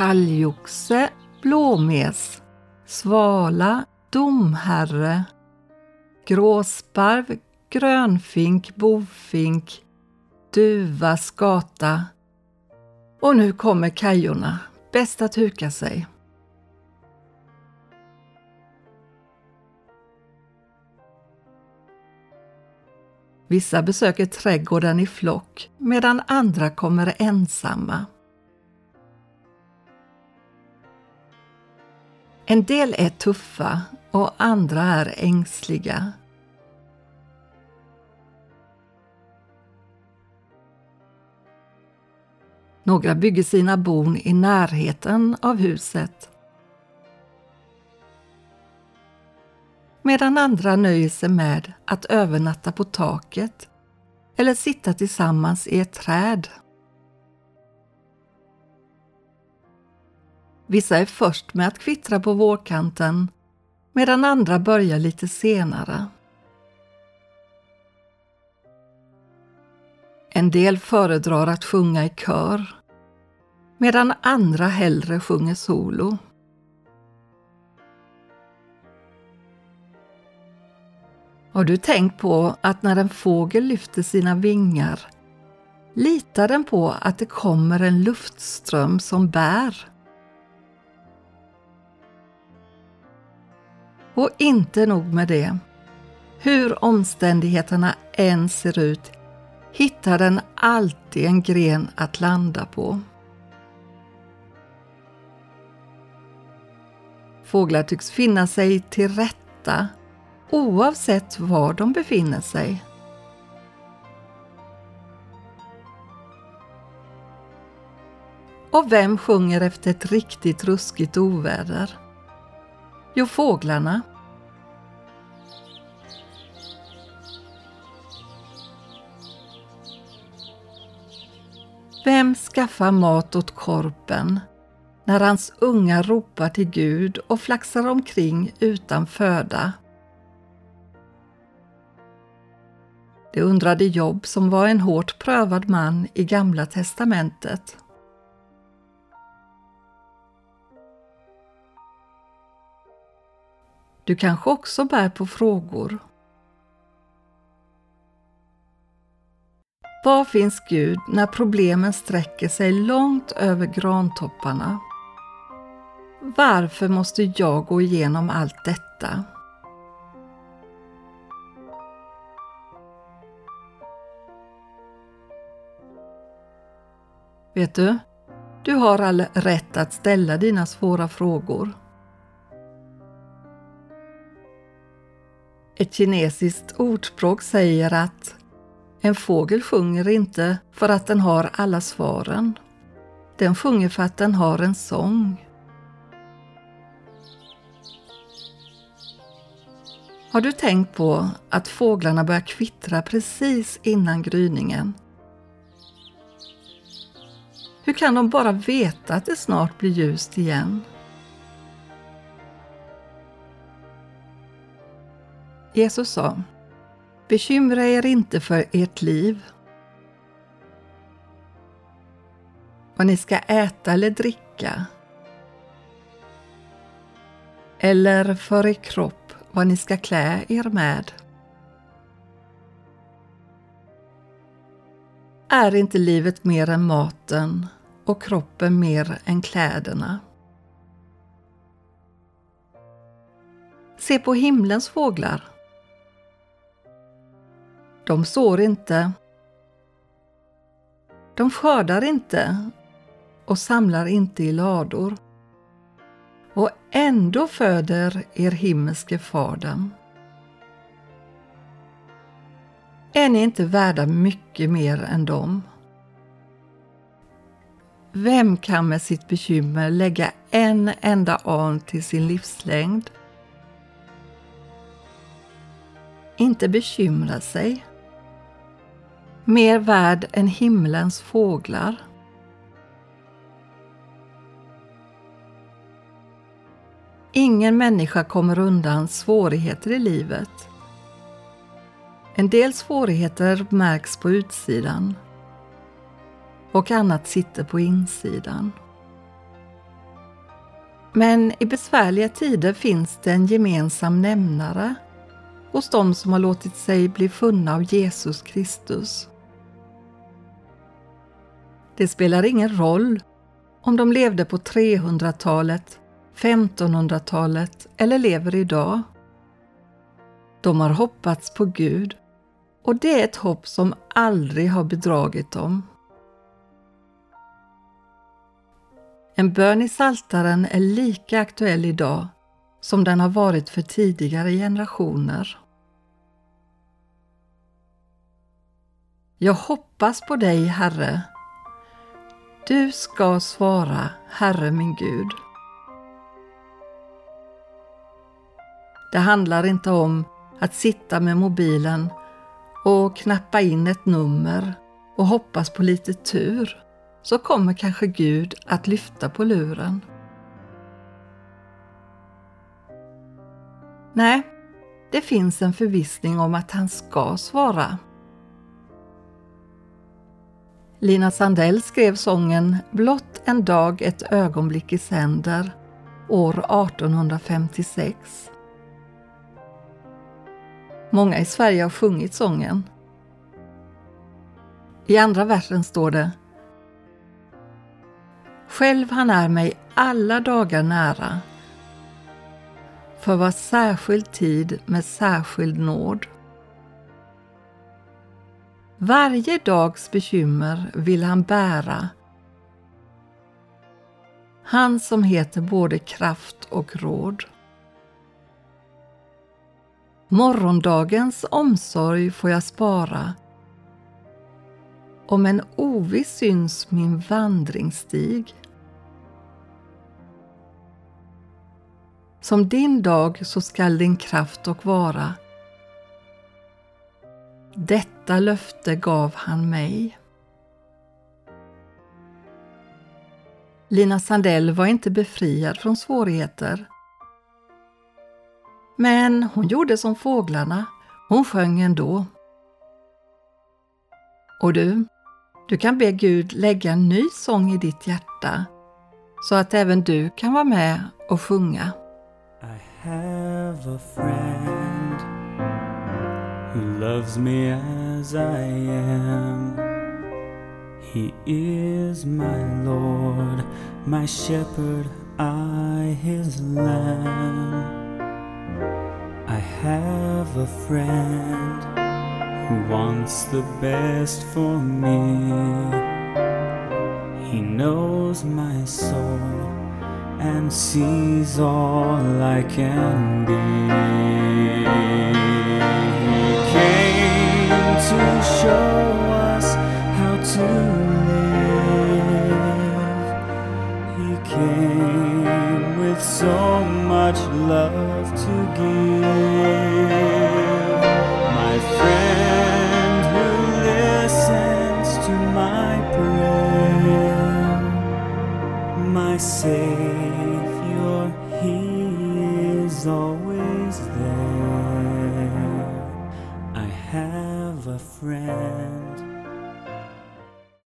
talgoxe, blåmes, svala, domherre, gråsparv, grönfink, bofink, duva, skata. Och nu kommer kajorna. Bäst att huka sig. Vissa besöker trädgården i flock medan andra kommer ensamma. En del är tuffa och andra är ängsliga. Några bygger sina bon i närheten av huset. Medan andra nöjer sig med att övernatta på taket eller sitta tillsammans i ett träd. Vissa är först med att kvittra på vårkanten medan andra börjar lite senare. En del föredrar att sjunga i kör medan andra hellre sjunger solo. Har du tänkt på att när en fågel lyfter sina vingar litar den på att det kommer en luftström som bär? Och inte nog med det. Hur omständigheterna än ser ut hittar den alltid en gren att landa på. Fåglar tycks finna sig till rätta oavsett var de befinner sig. Och vem sjunger efter ett riktigt ruskigt oväder? Jo, fåglarna. Vem skaffar mat åt korpen när hans unga ropar till Gud och flaxar omkring utan föda? Det undrade Jobb som var en hårt prövad man i Gamla testamentet. Du kanske också bär på frågor. Var finns Gud när problemen sträcker sig långt över grantopparna? Varför måste jag gå igenom allt detta? Vet du, du har all rätt att ställa dina svåra frågor. Ett kinesiskt ordspråk säger att en fågel sjunger inte för att den har alla svaren. Den sjunger för att den har en sång. Har du tänkt på att fåglarna börjar kvittra precis innan gryningen? Hur kan de bara veta att det snart blir ljust igen? Jesus sa Bekymra er inte för ert liv. Vad ni ska äta eller dricka. Eller för er kropp vad ni ska klä er med. Är inte livet mer än maten och kroppen mer än kläderna? Se på himlens fåglar. De sår inte. De skördar inte och samlar inte i lador. Och ändå föder er himmelske far dem. Är ni inte värda mycket mer än dem? Vem kan med sitt bekymmer lägga en enda an till sin livslängd? Inte bekymra sig mer värd än himlens fåglar. Ingen människa kommer undan svårigheter i livet. En del svårigheter märks på utsidan och annat sitter på insidan. Men i besvärliga tider finns det en gemensam nämnare hos dem som har låtit sig bli funna av Jesus Kristus. Det spelar ingen roll om de levde på 300-talet, 1500-talet eller lever idag. De har hoppats på Gud och det är ett hopp som aldrig har bedragit dem. En bön i Saltaren är lika aktuell idag som den har varit för tidigare generationer. Jag hoppas på dig, Herre. Du ska svara, Herre min Gud. Det handlar inte om att sitta med mobilen och knappa in ett nummer och hoppas på lite tur så kommer kanske Gud att lyfta på luren. Nej, det finns en förvissning om att han ska svara. Lina Sandell skrev sången Blott en dag ett ögonblick i sänder år 1856. Många i Sverige har sjungit sången. I andra versen står det Själv han är mig alla dagar nära för var särskild tid med särskild nåd. Varje dags bekymmer vill han bära. Han som heter både kraft och råd. Morgondagens omsorg får jag spara. Om en oviss syns min vandringsstig. Som din dag så skall din kraft och vara. Detta löfte gav han mig. Lina Sandell var inte befriad från svårigheter. Men hon gjorde som fåglarna, hon sjöng ändå. Och du, du kan be Gud lägga en ny sång i ditt hjärta så att även du kan vara med och sjunga. I have a friend who loves me as I am. He is my Lord, my shepherd, I his lamb. I have a friend who wants the best for me. He knows my soul and sees all I can be. He came to show